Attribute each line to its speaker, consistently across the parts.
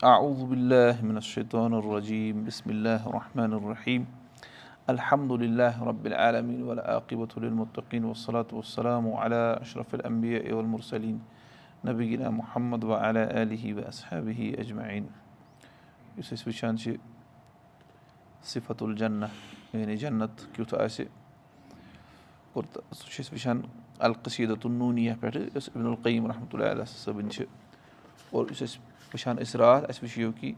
Speaker 1: أعوذ بالله من الشيطان الرجيم. بسم الله الرحمن الرحيم. الحمد لله رب العالمين والعاقبة للمتقين والصلاة والسلام على أشرف الأنبياء والمرسلين نبينا محمد وعلى آله وأصحابه أجمعين. یُس صفت الجنہ یعنی جنت کیُتھ آسہِ اور سُہ چھِ أسۍ وٕچھان القصیٖدت النوٗنیہ پٮ۪ٹھٕ یۄس ابن القیٖم رحمتہ اللہ علیہ صٲبٕنۍ چھِ اور یُس وٕچھان أسۍ راتھ اَسہِ وٕچھِو کہِ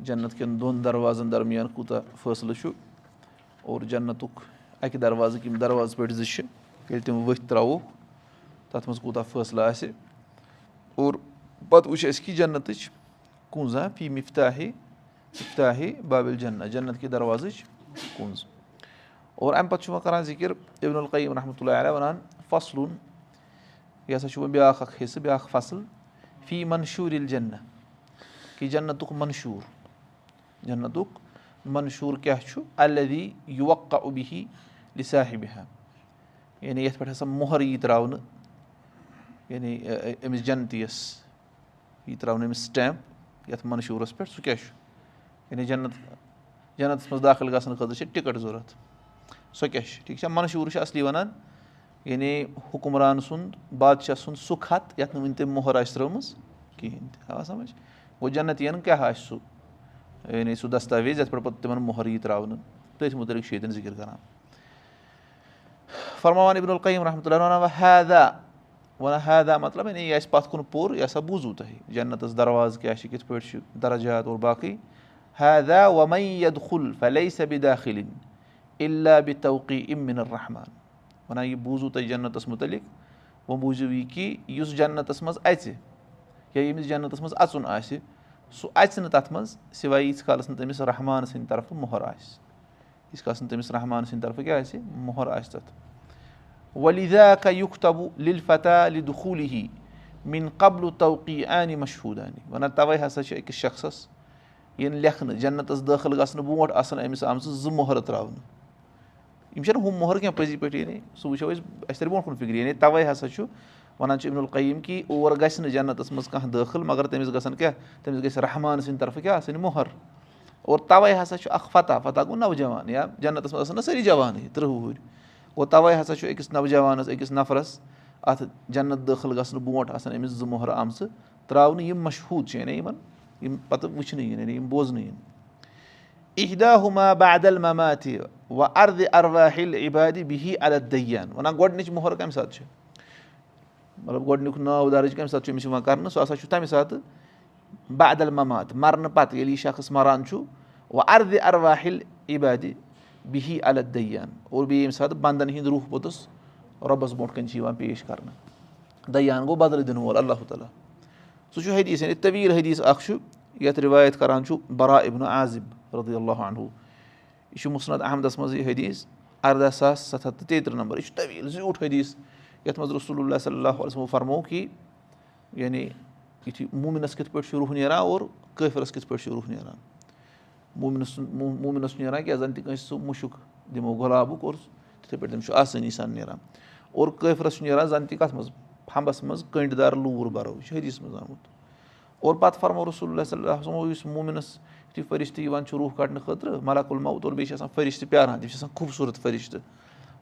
Speaker 1: جنت کٮ۪ن دۄن دروازن درمیان کوٗتاہ فٲصلہٕ چھُ اور جنتُک اَکہِ دروازٕکۍ یِم دروازٕ پٲٹھۍ زٕ چھِ ییٚلہِ تِم ؤتھۍ ترٛاووکھ تَتھ منٛز کوٗتاہ فٲصلہٕ آسہِ اور پَتہٕ وٕچھ اَسہِ کہِ جنتٕچ کُنٛز ہا فی مِفتاحے مِفتاحے بابِل جنت جنت کہِ دروازٕچ کُنٛز اور اَمہِ پَتہٕ چھُ وۄنۍ کَران ذِکِر ابن القیٖم رحمتہ اللہ علیہ وَنان فصلُن یہِ ہسا چھُ وۄنۍ بیٛاکھ اکھ حِصہٕ بیٛاکھ فصٕل فی منشوٗر ییٚلہِ جنت کہِ جنتُک منشوٗر جنتُک منشوٗر کیاہ چھُ؟ الدی یوکا اُبی لِساحِبہِ ہا یعنی یَتھ پٮ۪ٹھ ہسا مۄہر یی ترٛاونہٕ یعنی أمِس جنتی یَس یی ترٛاونہٕ أمِس سِٹیمپ یَتھ منشوٗرَس پٮ۪ٹھ سُہ کیاہ چھُ؟ یعنی جنت جنتَس منٛز داخل گژھنہٕ خٲطرٕ چھِ ٹِکٹ ضوٚرتھ۔ سۄ کیاہ چھِ؟ ٹھیٖک چھا؟ منشوٗر چھِ اَصلی وَنان یعنی حُکُمران سُنٛد بادشاہ سُنٛد سُہ خط یَتھ نہٕ وٕنہِ تٔمۍ مۄہر آسہِ ترٲومٕژ کِہینۍ تہِ آ سَمجھ گوٚو جنتِین کیاہ آسہِ سُہ یعنی سُہ دستاویز یَتھ پٮ۪ٹھ پَتہٕ تِمن مۄہر یی ترٛاونہٕ تٔتھۍ مُتعلِق چھُ ییٚتٮ۪ن ذِکِر کران فرماوان ابن القیٖم رحمتہ اللہ وَنان وۄنۍ ہیدا وَنان ہیدا مطلب یعنی یہِ آسہِ پَتھ کُن پوٚر یہِ ہسا بوٗزوٗ تۄہہِ جنتَس دروازٕ کیاہ چھِ کِتھ پٲٹھۍ چھِ درجات اور باقٕے ہیدا وَمَید خُل فلے سبِ داخلِن اللہ بِ توقی اِمِن الرحمان وَنان یہِ بوٗزوٗ تۄہہِ جنتَس مُتعلِق وۄنۍ بوٗزِو یہِ کہِ یُس جنتَس منٛز اَژِ یا ییٚمِس جنتَس منٛز اَژُن آسہِ سُہ اَژِ نہٕ تَتھ منٛز سِوایے ییٖتِس کالَس نہٕ تٔمِس رحمان سٕنٛدِ طرفہٕ مۄہر آسہِ ییٖتِس کالَس نہٕ تٔمِس رحمان سٕنٛدِ طرفہٕ کیاہ آسہِ مۄہر آسہِ تَتھ ولیٖدا کا یُختبوٗ لِل فتح لِدُخوٗلی ہی مِن قبلُ توقی آنہِ مشہوٗدانہِ وَنان تَوَے ہسا چھِ أکِس شخصس یِن لیکھنہٕ جنتَس دٲخل گژھنہٕ برونٛٹھ آسان أمِس آمژٕ زٕ مۄہرٕ ترٛاونہٕ یِم چھِنہٕ ہُم مۄہر کینٛہہ پٔزی پٲٹھۍ یعنی سُہ وٕچھو أسۍ اَسہِ ترِ برونٛٹھ کُن فِکرِ یعنی تَوَے ہسا چھُ وَنان چھُ ابن القیٖم کہِ اور گژھِ نہٕ جنتَس منٛز کانٛہہ دٲخل مگر تٔمِس گژھن کیاہ؟ تٔمِس گژھِ رحمان سٕنٛدِ طرفہٕ کیاہ؟ آسٕنۍ مۄہر اور تَوَے ہسا چھُ اکھ فتح فتح گوٚو نوجوان یا جنتَس منٛز آسان نہ سٲری جوانٕے تٕرٛہ وُہٕرۍ گوٚو تَوَے ہسا چھُ أکِس نوجوانَس أکِس نفرَس اَتھ جنت دٲخل گژھنہٕ برونٛٹھ آسان أمِس زٕ مۄہرٕ آمژٕ ترٛاونہٕ یِم مشہوٗر چھِ یعنی یِمن یِم پَتہٕ وٕچھنہٕ یِن یعنی یِم بوزنہٕ یِن اِہدا ہُما ارواحِل عبادِ بِہی ادد دٔیان وَنان گۄڈنِچ مۄہر کَمہِ ساتہٕ چھِ مطلب گۄڈنیُک ناو درٕج کَمہِ ساتہٕ چھُ أمِس یِوان کرنہٕ سُہ ہسا چھُ تَمہِ ساتہٕ بادل ممات مَرنہٕ پَتہٕ ییٚلہِ یہِ شخص مَران چھُ وَ اردِ ارواحِل عبادِ بِہی الد دٔیان اور بیٚیہِ ییٚمہِ ساتہٕ بنٛدن ہِنٛدۍ روح پوٚتُس رۄبَس برونٛٹھ کَنۍ چھِ یِوان پیش کرنہٕ دٔیان گوٚو بدلہٕ دِنہٕ وول اللہ تعالیٰ سُہ چھُ حدیٖث یعنی طویٖل حدیٖث اکھ چھُ یَتھ رِوایت کران چھُ برا ابنو عازِب رضی اللہ عنہُ یہِ چھُ مُسنت احمدس منٛز یہِ حدیٖث اردہ ساس سَتھ ہَتھ تہٕ تیٚیہِ تٕرٛہ نمبر یہِ چھُ طویٖل زیوٗٹھ حدیٖث یَتھ منٛز رسول اللہ صلی اللہ علیہ فرمو کہِ یعنی یُتھُے موٗمِنَس کِتھ پٲٹھۍ چھُ روح نیران اور کٲفرَس کِتھ پٲٹھۍ چھُ روح نیران موٗمِنَس موٗمِنَس چھُ نیران کیٛاہ زَن تہِ کٲنٛسہِ سُہ مُشُک دِمو گۄلابُک اور تِتھَے پٲٹھۍ تٔمِس چھُ آسٲنی سان نیران اور کٲفرَس چھُ نیران زَن تہِ کَتھ منٛز پھمبَس منٛز کٔنٛڈۍ دار لوٗر بَرو یہِ چھُ حدیٖث منٛز آمُت اور پَتہٕ فرمو رسول اللہ صلی اللہ وسلم یُس موٗمِنَس یُتھُے فرِشتہٕ یِوان چھُ روح کَڑنہٕ خٲطرٕ مَلکُل ماوُت اور بیٚیہِ چھِ آسان فرِشتہٕ پیاران تِم چھِ آسان خوٗبصوٗرت فرِشتہٕ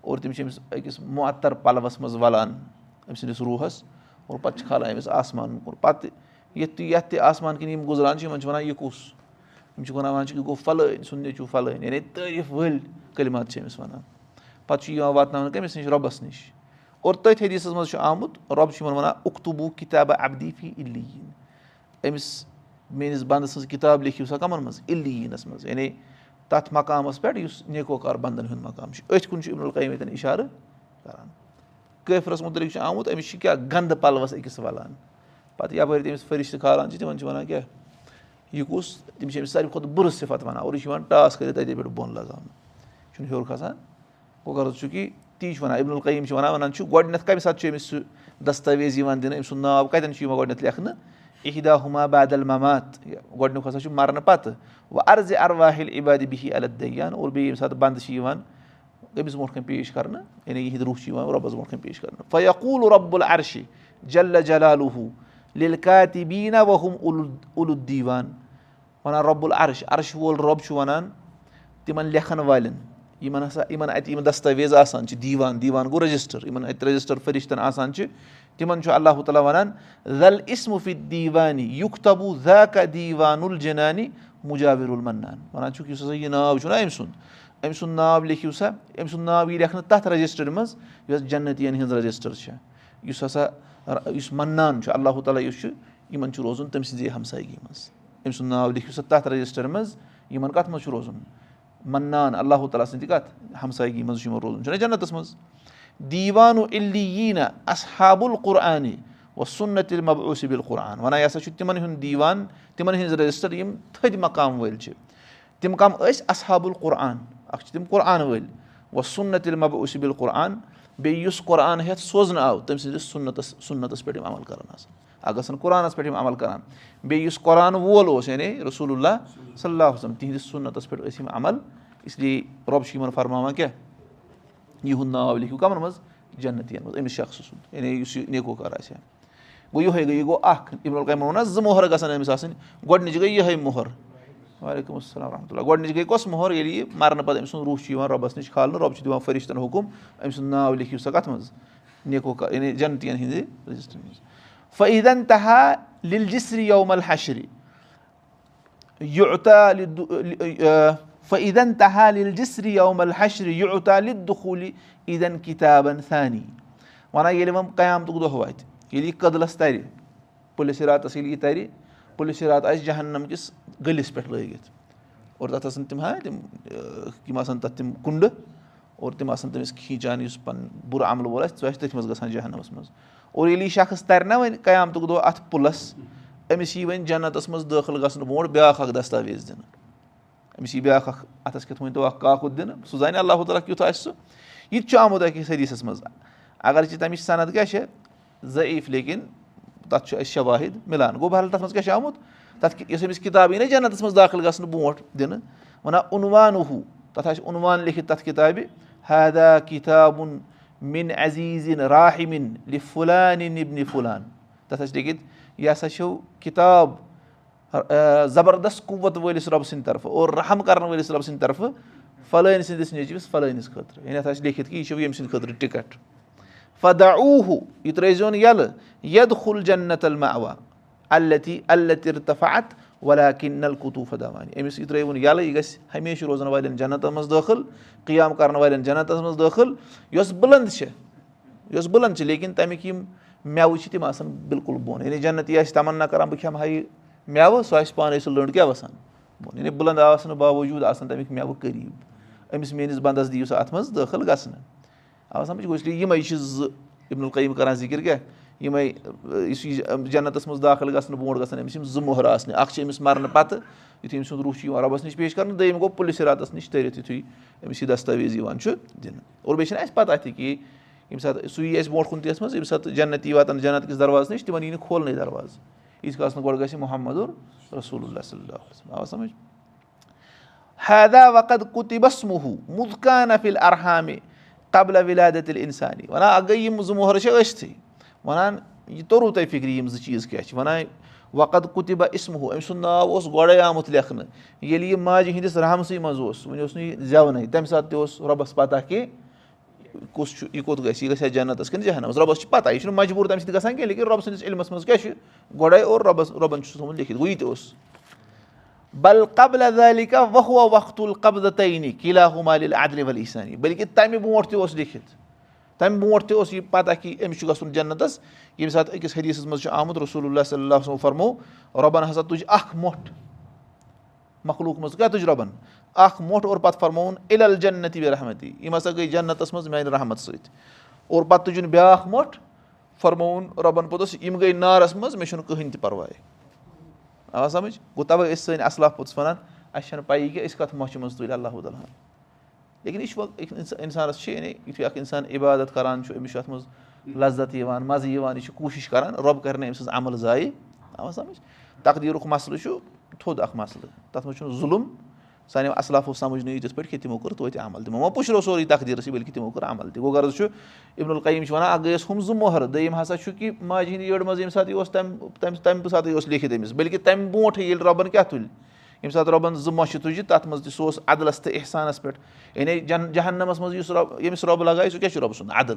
Speaker 1: اور تِم چھِ أمِس أکِس معتر پَلوَس منٛز وَلان أمۍ سٕنٛدِس روٗحَس اور پَتہٕ چھِ کھالان أمِس آسمان کُن پَتہٕ یَتھ تہِ یَتھ تہِ آسمان کِنۍ یِم گُزران چھِ یِمَن چھِ وَنان یہِ کُس یِم چھِ وَنان چھِ یہِ گوٚو فَلٲنۍ سُنٛد نیٚچوٗ فَلٲنۍ یعنی تعٲریٖف وٲلۍ کٔلمات چھِ أمِس وَنان پَتہٕ چھُ یِوان واتناونہٕ کٔمِس نِش رۄبَس نِش اور تٔتھۍ حدیٖثَس منٛز چھُ آمُت رۄب چھُ یِمَن وَنان اُختبوٗ کِتابہ اَبدی فی اِلیٖن أمِس میٲنِس بنٛدٕ سٕنٛز کِتاب لیکھِو سا کَمَن منٛز اِلیٖنَس منٛز یعنی تَتھ مقامَس پٮ۪ٹھ یُس نیکوکار بنٛدَن ہُنٛد مقام چھُ۔ أتھۍ کُن چھُ اِمن القیٖم ییٚتٮ۪ن اِشارٕ کران۔ کٲفرَس مُتعلِق چھُ آمُت أمِس چھِ کیاہ گنٛدٕ پَلوَس أکِس وَلان۔ پَتہٕ یَپٲرۍ تٔمِس فرِشتہٕ کھالان چھِ تِمن چھِ وَنان کیاہ یہِ کُس تِم چھِ أمِس ساروی کھۄتہٕ بُرٕ صِفت وَنان اور یہِ چھُ یِوان ٹاس کٔرِتھ تَتے پٮ۪ٹھ بۄن لگاونہٕ۔ یہِ چھُنہٕ ہیوٚر کھسان۔ گوٚو غرض چھُ کہِ تی چھُ وَنان اِبن القیٖم چھِ وَنان وَنان چھُ گۄڈٕنیٚتھ کَمہِ ساتہٕ چھُ أمِس سُہ دستاویز یِوان دِنہٕ أمۍ سُنٛد ناو کَتٮ۪ن چھُ یِوان گۄڈٕنیٚتھ لیکھنہٕ اِہدا ہُما بادل ممات گۄڈٕنیُک ہسا چھُ مَرنہٕ پَتہٕ وۄنۍ اَرزِ اَرواحِل عبادِ بِہی الد دٔیان اور بیٚیہِ ییٚمہِ ساتہٕ بنٛدٕ چھِ یِوان أمِس برونٛٹھ کَنۍ پیش کَرنہٕ یعنی یِہِنٛدۍ روح چھِ یِوان رۄبَس برونٛٹھ کَنۍ پیش کَرنہٕ فیقوٗل رۄبُل عرشہِ جل جلالُہ لیل کاتہِ بیٖنا وحم اُل اُلُد دیٖوان وَنان رۄبُل عرش عرش وول رۄب چھُ وَنان تِمن لیکھن والٮ۪ن یِمن ہسا یِمن اَتہِ یِم دستاویز آسان چھِ دیوان دیوان گوٚو رجسٹر یِمن اَتہِ رجسٹر فرِشتن آسان چھِ تِمن چھُ اللہ تعالیٰ وَنان زل اِسمُفِ دیٖوانی یُک تبوٗ ذاکا دیٖوان الجِنانی مُجاوِر المنان وَنان چھُکھ یُس ہسا یہِ ناو چھُنہ أمۍ سُنٛد أمۍ سُنٛد ناو لیکھِو سا أمۍ سُنٛد ناو یی لیکھنہٕ تَتھ رجسٹر منٛز یۄس جنتِین ہِنٛز رجسٹر چھےٚ یُس ہسا یُس مَنان چھُ اللہ تعالیٰ یُس چھُ یِمن چھُ روزُن تٔمۍ سٕنٛزے ہمسایگی منٛز أمۍ سُنٛد ناو لیکھِو سا تَتھ رجسٹر منٛز یِمن کَتھ منٛز چھُ روزُن مَنان اللہ تعالیٰ سٕنٛدِ کَتھ ہمسایگی منٛز چھُ یِمن روزُن چھُنہ جنتس منٛز دیٖوانو اِلی ییٖنا اصحاب القرآنی و سُنت مبعوٗصب القرآن وَنان یہِ ہسا چھُ تِمن ہُنٛد دیٖوان تِمن ہٕنٛز رجسٹر یِم تھٔدۍ مقام وٲلۍ چھِ تِم کَم ٲسۍ اصحاب القرآن. اکھ چھِ تِم قرآن وٲلۍ و مبعوٗصب القرآن بیٚیہِ یُس قرآن ہٮ۪تھ سوزنہٕ آو. تٔمۍ سٕنٛدِس سُنتس سُنتس پٮ۪ٹھ یِم عمل کران آسان اکھ گژھن قرآنس پٮ۪ٹھ یِم عمل کران بیٚیہِ یُس قرآن وول اوس یعنی رسول اللہ صلی اللہ وسلم تِہنٛدِس سُنتس پٮ۪ٹھ ٲسۍ یِم عمل. اس لیے رۄب چھُ یِمن فرماوان کیٛاہ یِہُنٛد ناو لیکھِو کَمن منٛز جنتِین منٛز أمِس شخصہٕ سُنٛد یعنی یُس یہِ نیکوکار آسہِ ہا گوٚو یِہوے گٔے یہِ گوٚو اکھ ووٚن نہ زٕ مۄہر گژھن أمِس آسٕنۍ گۄڈٕنِچ گٔے یِہے مۄہر وعلیکُم السلام ورحمتہ اللہ گۄڈٕنِچ گٔے کۄس مۄہر ییٚلہِ یہِ مرنہٕ پتہٕ أمۍ سُنٛد روح چھُ یِوان رۄبس نِش کھالنہٕ رۄب چھُ دِوان فرِشتن حُکُم أمۍ سُنٛد ناو لیکھِو سا کَتھ منٛز نیکوکار یعنی جنتِین ہِنٛدِ رجسٹر منٛز فعیٖدن تہا لِل جسری یومل حشری فعیٖدن تہا لِل جسری یہِ اوتال دُخوٗلی عیٖدن کِتابن ثانی وَنان ییٚلہِ وۄنۍ قیامتُک دۄہ واتہِ ییٚلہِ یہِ کٔدلس ترِ پُلسہِ راتس ییٚلہِ یہِ ترِ پُلسہِ رات آسہِ جہنم کِس گٔلِس پٮ۪ٹھ لٲگِتھ اور تَتھ آسان تِم ہا تِم یِم آسان تَتھ تِم کُنڈٕ اور تِم آسان تٔمِس کھیٖنچان یُس پَنُن بُرٕ عملہٕ وول آسہِ سُہ آسہِ تٔتھۍ منٛز گژھان جہنمس منٛز اور ییٚلہِ یہِ شخص ترِ نہ وۄنۍ قیامتُک دۄہ اَتھ پُلس أمِس یی وۄنۍ جنتس منٛز دٲخل گژھنہٕ برونٛٹھ بیاکھ اکھ دستاویز دِنہٕ أمِس یی بیاکھ اکھ اَتھس کیٚتھ ؤنۍ تو اکھ کاکُد دِنہٕ سُہ زانہِ اللہ تعالیٰ کیُتھ آسہِ سُہ یہِ تہِ چھُ آمُت أکِس حدیٖثس منٛز اگر چہِ تَمِچ صنعت کیاہ چھِ ضعیٖف لیکِن تَتھ چھُ اَسہِ شواہِد مِلان گوٚو بہرحال تَتھ منٛز کیاہ چھُ آمُت تَتھ یۄس أمِس کِتاب یی نہ جنتس منٛز دٲخل گژھنہٕ برونٛٹھ دِنہٕ وَنان اُنوان ہُہ تَتھ آسہِ اُنوان لیکھِتھ تَتھ کِتابہِ حدا کِتابُن مِن عزیٖزِن راہِمِن لِفُلانہِ نِبنہِ فُلان تَتھ آسہِ لیکھِتھ یہِ ہسا چھُو کِتاب زبردست قُوت وٲلِس رۄبہٕ سٕنٛدِ طرفہٕ اور رحم کرن وٲلِس رۄبہٕ سٕنٛدِ طرفہٕ فلٲنۍ سٕنٛدِس نیٚچوِس فلٲنِس خٲطرٕ یعنی اَتھ آسہِ لیکھِتھ کہِ یہِ چھُو ییٚمہِ سٕنٛدِ خٲطرٕ ٹِکٹ. فدا اوٗ یہِ ترٲزیون یَلہٕ یَد کھُل جنت الما اوا اللتی اللتِرتفات ولا کِن نل قطوٗفہ دوانی أمِس یہِ ترٲیوُن یَلہٕ یہِ گژھِ ہمیشہِ روزن والٮ۪ن جنتن منٛز دٲخل قیام کرن والٮ۪ن جنتس منٛز دٲخل یۄس بُلنٛد چھِ یۄس بُلنٛد چھِ لیکِن تَمِکۍ یِم میوٕ چھِ تِم آسان بالکُل بۄن یعنی جنت یہِ آسہِ تَمنا کران بہٕ کھٮ۪مہٕ ہا یہِ میوٕ سُہ آسہِ پانے سُہ لٔنٛڈ کیاہ وَسان؟ یعنی بُلنٛد آسنہٕ باوجوٗد آسان تَمِکۍ میوٕ قریٖب۔ أمِس میٲنِس بنٛدس دِیِو سا اَتھ منٛز دٲخل گژھنہٕ۔ آ سَمجھ لیے یِمے چھِ زٕ یِم قٲیِم کران ذِکِر کیاہ؟ یِمے یُس یہِ جنتس منٛز داخل گژھنہٕ برونٛٹھ گژھن أمِس یِم زٕ مۄہر آسنہِ۔ اکھ چھِ أمِس مرنہٕ پتہٕ یِتھُے أمۍ سُنٛد روح چھُ یِوان رۄبَس نِش پیش کرنہٕ دوٚیِم گوٚو پُلسہِ راتس نِش تٔرِتھ یِتھُے أمِس یہِ دستاویز یِوان چھُ دِنہٕ۔ اور بیٚیہِ چھِنہٕ اَسہِ پتہ تہِ کہِ ییٚمہِ ساتہٕ یی اَسہِ برونٛٹھ کُن تہِ ٲسۍ منٛز ییٚمہِ ساتہٕ جنت یی واتان جنت کِس دروازَس نِش تِمن یی نہٕ کھولنٕے دروازٕ ییٖتِس کالَس نہٕ گۄڈٕ گژھِ محمد رسول اللہ صلی اللہ علیہ آو سَمجھ حیدا وقت کُتِبس موٗ مُدکان افِل ارحامِ قبلہ وِلادت اِنسانی وَنان اکھ گٔے یِم زٕ مۄہرٕ چھِ ٲسۍتھٕے وَنان یہِ توٚرُو تۄہہِ فِکرِ یِم زٕ چیٖز کیٛاہ چھِ وَنان وقت کُتِبہ اِسمہوٗ أمۍ سُنٛد ناو اوس گۄڈَے آمُت لیکھنہٕ ییٚلہِ یہِ ماجہِ ہِنٛدِس رحمسٕے منٛز اوس وۄنۍ اوس نہٕ یہِ زٮ۪ونٕے تَمہِ ساتہٕ تہِ اوس رۄبَس پَتہ کہِ کُس چھُ یہِ کوٚت گژھِ یہِ گژھِ ہا جنتَس کِنہٕ جہنَس رۄبَس چھِ پَتہ یہِ چھُنہٕ مجبوٗر تَمہِ سۭتۍ گژھان کینٛہہ لیکِن رۄبہٕ سٕنٛدِس عِلمَس منٛز کیاہ چھُ؟ گۄڈَے اور رۄبَس رۄبَن چھُس تھوٚمُت لیکھِتھ گوٚو یہِ تہِ اوس۔ بل قبل ذالِکا وہو وقتُل قبض تعیٖنی قِلا ہُمال عدلہِ ول عیٖسانی بٔلکہِ تَمہِ برونٛٹھ تہِ اوس لیکھِتھ۔ تَمہِ برونٛٹھ تہِ اوس یہِ پَتہ کہِ أمِس چھُ گژھُن جنتَس۔ ییٚمہِ ساتہٕ أکِس حدیٖثَس منٛز چھُ آمُت رسول اللہ صلی اللہ علیہ فرمو رۄبَن ہسا تُج اکھ مۄٹھ۔ مخلوٗق منٛز کیاہ تُج رۄبَن اکھ مۄٹھ اور پَتہٕ فرمووُن اِل جنتی بے رحمتی یِم ہسا گٔے جنتَس منٛز میانہِ رحمت سۭتۍ۔ اور پَتہٕ تُجُن بیاکھ مۄٹھ فرمووُن رۄبَن پوٚتُس یِم گٔے نارَس منٛز مےٚ چھُنہٕ کٕہٕنۍ تہِ پَرواے۔ آ سَمٕجھ؟ گوٚو تَوے ٲسۍ سٲنۍ اَصلاف پوٚتُس وَنان اَسہِ چھَنہٕ پَیی کہِ أسۍ کَتھ مۄچھِ منٛز تُلۍ اللہ تعالیٰ۔ ہَن لیکِن یہِ چھُ وۄنۍ اِنسانَس چھِ یعنی یِتھُے اکھ اِنسان عبادت کران چھُ أمِس چھُ اَتھ منٛز لزت یِوان مَزٕ یِوان یہِ چھُ کوٗشِش کران رۄب کَرِ نہٕ أمۍ سٕنٛز عمل زایہِ۔ سَمجھ؟ تقدیٖرُک مَسلہٕ چھُ تھوٚد اکھ مَسلہٕ تَتھ منٛز چھُنہٕ ظُلُم سانیو اَصلافو سَمجھنہٕ یہِ تِتھ پٲٹھۍ کہِ تِمو کوٚر توتہِ عمل تِمو وۄنۍ پُشرو سورُے تقدیٖرَسٕے بٔلکہِ تِمو کوٚر عمل تہِ گوٚو غرض چھُ اِبن القیٖم چھِ وَنان اکھ گٔیَس ہُم زٕ مۄہر دوٚیِم ہسا چھُ کہِ ماجہِ ہِنٛدِ یٔڈ منٛز ییٚمہِ ساتہٕ یہِ اوس تَمہِ تَمہِ پَتہٕ اوس لیکھِتھ أمِس بٔلکہِ تَمہِ برونٛٹھٕے ییٚلہِ رۄبَن کیاہ تُلہِ ییٚمہِ ساتہٕ رۄبَن زٕ مۄچھِ تُجہِ تَتھ منٛز تہِ سُہ اوس عدلَس تہٕ احسانَس پٮ۪ٹھ یعنی جن جہنَمَس منٛز یُس رۄب ییٚمِس رۄب لگایہِ سُہ کیاہ چھُ رۄبہٕ سُنٛد عدل.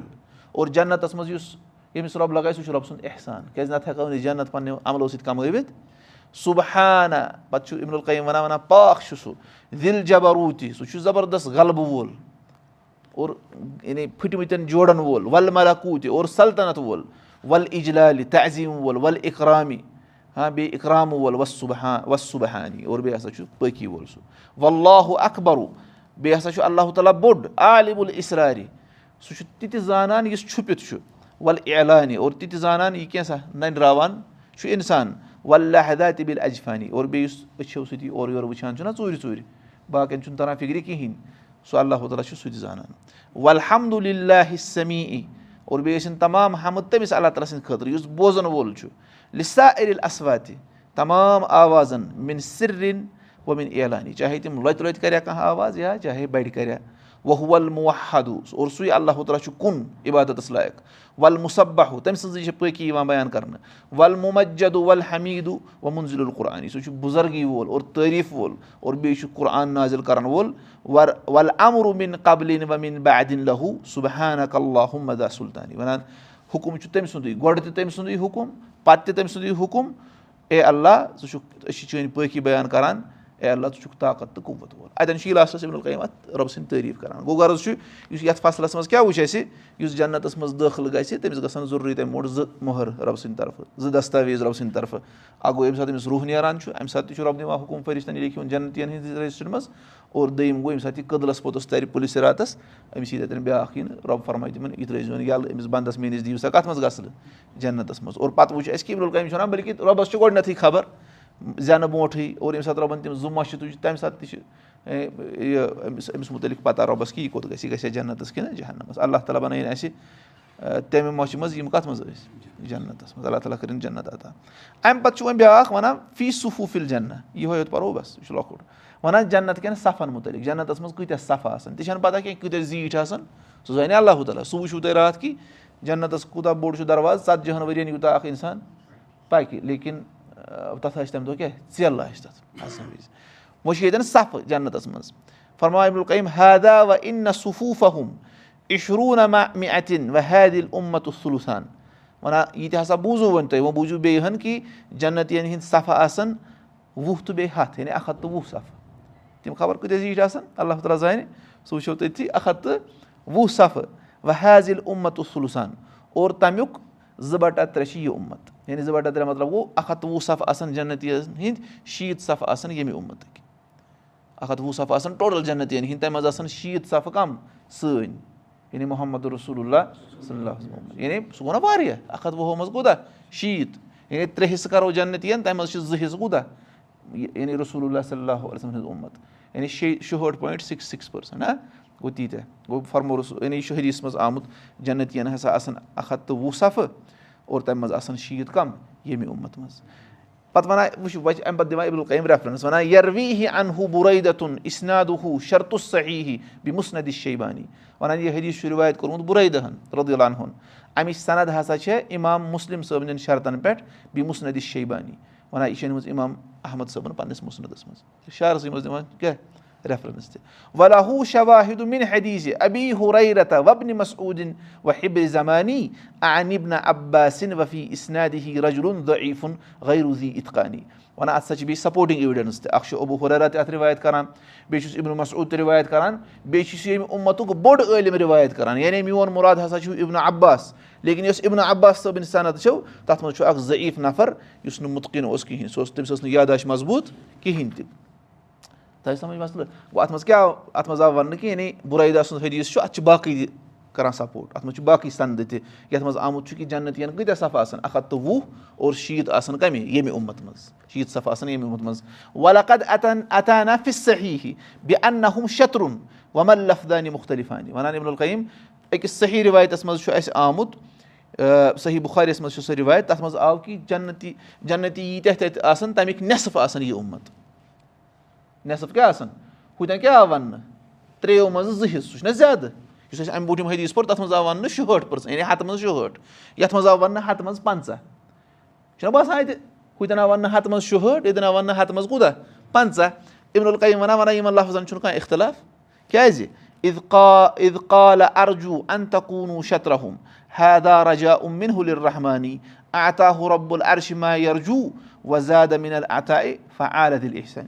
Speaker 1: اور جنتَس منٛز یُس ییٚمِس رۄب لگایہِ سُہ چھُ رۄبہٕ سُنٛد احسان. کیازِ نَتہٕ ہٮ۪کو نہٕ أسۍ جنت پَنٕنیو عملو سۭتۍ کَمٲوِتھ صُبحانہ پَتہٕ چھُ اِمن القیٖم وَنان وَنان پاک چھُ سُہ دِل جبروٗتی سُہ چھُ زَبردست غلبہٕ وول اور یعنی پھٕٹمٕتٮ۪ن جوڑن وول وَلہٕ ملکوٗ تہِ اور سلطنت وول وَل اِجلالہِ تعظیٖم وول وَل اِقرامی ہاں بیٚیہِ اِقرام وول وَس صُبحان وَس صُبحانی اور بیٚیہِ ہسا چھُ پٲقی وول سُہ وَللہ اکبرُ بیٚیہِ ہسا چھُ اللہ تعالیٰ بوٚڑ عالِم الاسرارِ سُہ چھُ تِتہِ زانان یُس چھُپِتھ چھُ وَلہٕ اعلانہِ اور تِتہِ زانان یہِ کینٛژھا ننٛدراوان چھُ اِنسان وَلہدا تہِ بِل اجفانی اور بیٚیہِ یُس أچھو سۭتی اورٕ یورٕ وٕچھان چھُنہ ژوٗرِ ژوٗرِ باقین چھُنہٕ تران فِکرِ کِہینۍ سُہ اللہ تعالیٰ چھُ سُہ تہِ زانان وَلحمدُاللہ سمی اور بیٚیہِ ٲسِن تمام حمد تٔمِس اللہ تعالیٰ سٕنٛدِ خٲطرٕ یُس بوزَن وول چھُ لِسا ارِل اسواتہِ تمام آوازَن مِن سِرِن و مِن اعلانی چاہے تِم لۄتہِ لۄتہِ کَرِ کانٛہہ آواز یا چاہے بَڑِ کَرِ ہا وَہول مُحدوٗ اور سُے اللہ تعالیٰ چھُ کُن عبادتَس لایق وَل مُصبہوٗ تٔمۍ سٕنٛزٕے چھِ پٲقی یِوان بیان کرنہٕ وَل مُمجدوٗ وَل حمیٖدوٗ و مُنزِل القرآنی سُہ چھُ بُزرگی وول اور تعٲریٖف وول اور بیٚیہِ چھُ قرآن نازِل کرن وول. ور وَل امرُ مِن قبلِن و مِن بادِن لہوٗ صُبحانک اللہ مدا سُلطانی وَنان حُکُم چھُ تٔمۍ سُنٛدُے گۄڈٕ تہِ تٔمۍ سُنٛدُے حُکُم پَتہٕ تہِ تٔمۍ سُنٛدُے حُکُم اے اللہ ژٕ چھُکھ أسۍ چھِ چٲنۍ پٲقی بیان کران اللہ ژٕ چھُکھ طاقت تہٕ قوت وول اَتؠن چھُ یہِ لاسٹَس اِمن اَتھ رۄبہٕ سٕنٛدۍ تعٲریٖف کران گوٚو غرض چھُ یُس یَتھ فصلَس منٛز کیاہ وٕچھ اَسہِ یُس جنتَس منٛز دٲخلہٕ گژھِ تٔمِس گژھن ضروٗری تَمہِ برونٛٹھ زٕ مۄہر رۄبہٕ سٕنٛدِ طرفہٕ زٕ دستاویز رۄبہٕ سٕنٛدِ طرفہٕ اکھ گوٚو ییٚمہِ ساتہٕ أمِس روح نیران چھُ اَمہِ ساتہٕ تہِ چھُ رۄب دِوان حُکُم فٲرِستن یہِ لیکھِوُن جنتِین ہِنٛدِس رجِسٹر منٛز اور دوٚیِم گوٚو ییٚمہِ ساتہٕ یہِ کٔدلَس پوٚتُس تَرِ پُلِس راتَس أمِس یی تَتٮ۪ن بیاکھ یِنہٕ رۄب فرمایہِ تِمن یہِ ترٲے زیون یَلہٕ أمِس بنٛدَس میٲنِس دِیِو سا کَتھ منٛز گژھنہٕ جنتَس منٛز اور پَتہٕ وٕچھ اَسہِ کیٚمۍ کامہِ چھِ وَنان بٔلکہِ رۄبَس چھُ گۄڈٕنیتھٕے خبر زینہٕ برونٛٹھٕے اور ییٚمہِ ساتہٕ رۄبَن تِم زٕ مۄچھِ تُج تَمہِ ساتہٕ تہِ چھِ یہِ أمِس أمِس مُتعلِق پَتہ رۄبَس کہِ یہِ کوٚت گژھِ یہِ گژھِ ہا جنتَس کِنہٕ جہنَمَس۔ اللہ تعالیٰ بَنٲیِن اَسہِ تَمہِ مۄچھِ منٛز یِم کَتھ منٛز ٲسۍ؟ جنتَس منٛز۔ اللہ تعالیٰ کٔرِنۍ جنت عطا۔ اَمہِ پَتہٕ چھُ وۄنۍ بیٛاکھ وَنان فی جنت یِہوے یوت پَرو بَس یہِ چھُ لۄکُٹ۔ وَنان جنت کٮ۪ن صفن مُتعلِق جنتَس منٛز کۭتیاہ صفہٕ آسان تہِ چھَنہٕ پَتہ کینٛہہ کۭتیاہ زیٖٹھ آسان سُہ زانہِ اللہ تعالیٰ سُہ وٕچھِو تُہۍ راتھ کہِ جنتَس کوٗتاہ بوٚڑ چھُ دروازٕ ژَتجِہَن ؤرۍ یَن یوٗتاہ اکھ اِنسان پَکہِ۔ لیکِن تَتھ آسہِ تَمہِ دۄہ کیٛاہ ژٮ۪ل آسہِ تَتھ وۄنۍ چھِ ییٚتٮ۪ن صفہٕ جنتَس منٛز فرمایہِ حدا وَ اِن صفوٗفہ ہُم اِشروٗنا مِ اَتِن وَ حیدِل اُمت سُلوٗسان وَنان یہِ تہِ ہسا بوٗزِو وۄنۍ تُہۍ وۄنۍ بوٗزِو بیٚیہِ ہن کہِ جنتِین ہِنٛدۍ صفہٕ آسان وُہ تہٕ بیٚیہِ ہَتھ یعنی اکھ ہَتھ تہٕ وُہ صفہٕ تِم خبر کۭتیاہ زیٖٹھ آسان اللہ تعالیٰ زانہِ سُہ وٕچھو تٔتھی اکھ ہَتھ تہٕ وُہ صفہٕ وَ حیضِل اُمت سُلوٗسان اور تَمیُک زٕ بَٹہ ترٛےٚ چھِ یہِ اُمت یعنی زٕ بَٹہ ترٛےٚ مطلب گوٚو اکھ ہَتھ تہٕ وُہ صفہٕ آسان جنتِین ہِنٛدۍ شیٖتھ صفہٕ آسان ییٚمہِ اُمتٕکۍ اکھ ہَتھ وُہ صفہٕ آسان ٹوٹل جنتِین ہِنٛدۍ تَمہِ منٛز آسان شیٖتھ صفہٕ کَم سٲنۍ یعنی محمد رسول اللہ صلی اللہ یعنی سُہ گوٚو نا واریاہ اکھ ہَتھ وُہو منٛز کوٗتاہ شیٖتھ یعنی ترٛےٚ حِصہٕ کَرو جنتِین تَمہِ منٛز چھِ زٕ حِصہٕ کوٗتاہ یعنی رسول اللہ صلی اللہ علیہ سٕنٛز اُمت یعنی شُہٲٹھ پویِنٛٹ سِکِس سِکِس پٔرسَنٛٹ ہہ گوٚو تیٖتیٛاہ گوٚو فرمورس یعنی شہریٖس منٛز آمُت جنتِین ہسا آسان اکھ ہَتھ تہٕ وُہ صفہٕ اور تَمہِ منٛز آسان شیٖتھ کَم ییٚمہِ اُمت منٛز۔ پَتہٕ وَنان وٕچھ وۄنۍ اَمہِ پَتہٕ دِوان عبدُل قیم ریفرَنٕس وَنان یروی اَنہُ بُرٲدتُن اِسناد صحیح ہی بیٚیہِ مُسندِ شیبانی وَنان یہِ حدیٖث چھُ رِوایت کوٚرمُت بُرٲدہن رۄدُلان ہُنٛد اَمِچ صنَد ہسا چھےٚ اِمام مُسلِم صٲبنٮ۪ن شرتن پٮ۪ٹھ بیٚیہِ مُسندِ شیبانی وَنان یہِ چھِ أنمٕژ اِمام احمد صٲبن پنٕنِس مُسندس منٛز۔ شہرسٕے منٛز دِوان کیاہ رجُن ضعیٖفُن غیروٗزی اِتقانی وَنان اَتھ ہسا چھِ بیٚیہِ سپوٹِنٛگ ایوِڈٮ۪نٕس تہِ اکھ چھُ ہُریرا تہِ اَتھ رِوایت کران بیٚیہِ چھُس مسعوٗد تہِ رِوایت کران بیٚیہِ چھُس ییٚمہِ اُمتُک بوٚڑ عٲلِم رِوایت کران۔ یعنی میون مُراد ہسا چھُ اِبنہِ عباس۔ لیکِن یۄس اِبنہِ عباس صٲبٕنۍ صنعت چھو تَتھ منٛز چھُ اکھ ضعیٖف نفر یُس نہٕ مُتقِن اوس کِہینۍ سُہ اوس تٔمِس ٲس نہٕ یاداش مضبوٗط کِہینۍ تہِ تۄہہِ سَمجھ مَسلہٕ گوٚو اَتھ منٛز کیاہ آو اَتھ منٛز آو وَننہٕ کہِ یعنی بُرٲیدا سُنٛد حدیٖث چھُ اَتھ چھِ باقٕے تہِ کران سَپوٹ اَتھ منٛز چھُ باقٕے سَندٕ تہِ یَتھ منٛز آمُت چھُ کہِ جنتِین کۭتیاہ صفہٕ آسان اکھ ہَتھ تہٕ وُہ اور شیٖتھ آسان کَمہِ ییٚمہِ اُمت منٛز شیٖتھ صفہٕ آسان ییٚمہِ اُمت منٛز وَلقد اتانا فِس صحیح بیٚیہِ اَننا ہُم شترُن وَمل لفدانہِ مُختٔلِفانہِ وَنان اِمن القیٖم أکِس صحیح رِوایتَس منٛز چھُ اَسہِ آمُت صحیح بُخارِیَس منٛز چھُ سُہ رِوایت تَتھ منٛز آو کہِ جنتی جنتی ییٖتیاہ تَتہِ آسان تَمِکۍ نٮ۪صف آسان یہِ اُمت نٮ۪صف کیاہ آسان ہُتٮ۪ن کیاہ آو وَننہٕ ترٛیو منٛزٕ زٕ حِصہٕ سُہ چھُنہ زیادٕ یُس اَسہِ اَمہِ برونٛٹھ یِم حدیٖث پوٚر تَتھ منٛز آو وَننہٕ شُہٲٹھ پٔرسَنٛٹ یعنی ہَتہٕ منٛز شُہٲٹھ یَتھ منٛز آو وَننہٕ ہَتہٕ منٛز پنٛژاہ چھُنہ باسان اَتہِ ہُتٮ۪ن آو وَننہٕ ہَتہٕ منٛز شُہٲٹھ ییٚتٮ۪ن آو وَننہٕ ہَتہٕ منٛز کوٗتاہ پنٛژاہ اِبن القیم وَنان یِمن لفظن چھُنہٕ کانٛہہ اِختِلاف. کیازِ اِد قا اِد قالہ ارجوٗ انتقوٗنوٗ شطرحم حیدا رجا اُمِن الرحمانی عطا رۄب الرشما یرجوٗ وزاد مِن العطا فعال دِل احسان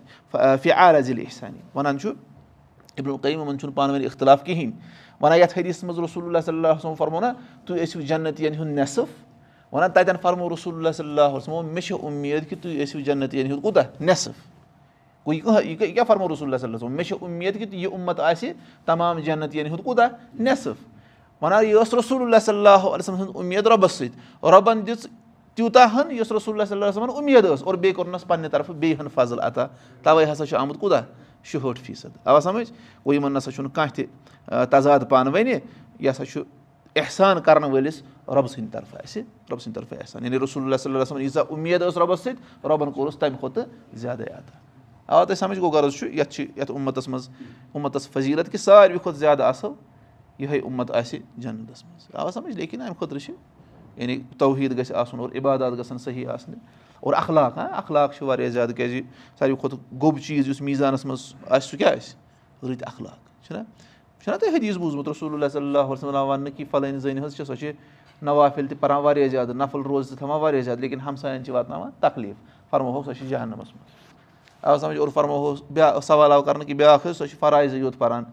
Speaker 1: فعال ذِل احسانی وَنان چھُ یِمن چھُنہٕ پانہٕ ؤنۍ اِختِلاف کِہینۍ وَنان یَتھ حدیٖث منٛز رسول اللہ صلی اللہ وسلم فرمو نا تُہۍ ٲسِو جنتِین ہُنٛد نٮ۪صٕف وَنان تَتٮ۪ن فرمو رسول اللہ صلی اللہ وسلم مےٚ چھِ اُمید کہِ تُہۍ ٲسِو جنتِین ہُنٛد کوٗتاہ نٮ۪صٕف گوٚو یہِ کیاہ فرمو رسول اللہ صلی اللہ مےٚ چھِ اُمید کہِ یہِ اُمت آسہِ تمام جنتِین ہُنٛد کوٗتاہ نٮ۪صٕف وَنان یہِ ٲس رسول اللہ صلی اللہ علیہ سٕنٛز اُمید رۄبَس سۭتۍ رۄبَن دِژ تیوٗتاہ ہن یُس رسول اللہ صلی اللہ علیہ اُمید ٲس اور بیٚیہِ کوٚرنَس پَنٕنہِ طرفہٕ بیٚیہِ ہن فضل عطا تَوے ہسا چھُ آمُت کوٗتاہ شُہٲٹھ فیٖصد اَوا سَمجھ گوٚو یِمن نسا چھُنہٕ کانٛہہ تہِ تضاد پانہٕ ؤنہِ یہِ ہسا چھُ احسان کرن وٲلِس رۄبہٕ سٕنٛدِ طرفہٕ اَسہِ رۄبہٕ سٕنٛدِ طرفہٕ احسان یعنی رسول اللہ صلی اللہ ییٖژاہ اُمید ٲس رۄبَس سۭتۍ رۄبَن کوٚرُس تَمہِ کھۄتہٕ زیادَے عطا آ تۄہہِ سَمجھ گوٚو غرض چھُ یَتھ چھِ یَتھ اُمتَس منٛز اُمتَس فضیٖلت کہِ ساروی کھۄتہٕ زیادٕ اَصٕل یِہوے اُمت آسہِ جنتَس منٛز آ سَمجھ لیکِن اَمہِ خٲطرٕ چھِ یعنی توحیٖد گژھِ آسُن اور عبادات گژھن صحیح آسنہِ اور اخلاق ہاں؟ اخلاق چھُ واریاہ زیادٕ کیازِ ساروی کھۄتہٕ گوٚب چیٖز یُس میٖزانَس منٛز آسہِ سُہ کیاہ آسہِ؟ رٕتۍ اخلاق چھُنہ چھُنہ تۄہہِ حدیٖث بوٗزمُت رسول اللہ صلی اللہ وسلم وَننہٕ کہِ فَلٲنۍ زٔنۍ حظ چھِ سۄ چھِ نوافِل تہِ پَران واریاہ زیادٕ نفل روزٕ تہِ تھاوان واریاہ زیادٕ لیکِن ہمساین چھِ واتناوان تکلیٖف فرموہوکھ سۄ چھِ جہنَمَس منٛز۔ آو سَمجھ اور فرموہوس بیاکھ سوال آو کَرنہٕ کہِ بیٛاکھ حظ سۄ چھِ فرایضٕے یوت پَران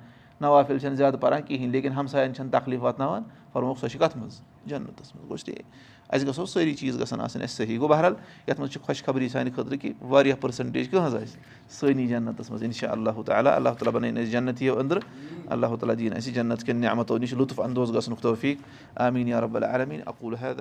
Speaker 1: نوافِل چھَنہٕ زیادٕ پَران کِہیٖنۍ لیکِن ہمساین چھَنہٕ تکلیٖف واتناوان فرموکھ سۄ چھِ کَتھ منٛز جنتَس منٛز گوٚژھ ٹھیٖک اَسہِ گژھو سٲری چیٖز گژھن آسٕنۍ اَسہِ صحیح گوٚو بہرحال یَتھ منٛز چھِ خۄش خبری سانہِ خٲطرٕ کہِ واریاہ پٔرسَنٹیج کٕہٕنٛز آسہِ سٲنی جنتَس منٛز اِنشاء اللہ تعالیٰ اللہ تعالیٰ بَنٲیِن اَسہِ جنتیو أنٛدرٕ اللہ تعالیٰ دِیِن اَسہِ جنت کٮ۪ن نعمتو نِش لُطف اندوز گژھنُک توفیٖق آمیٖن یا رۄب العالمیٖن اکوٗل حید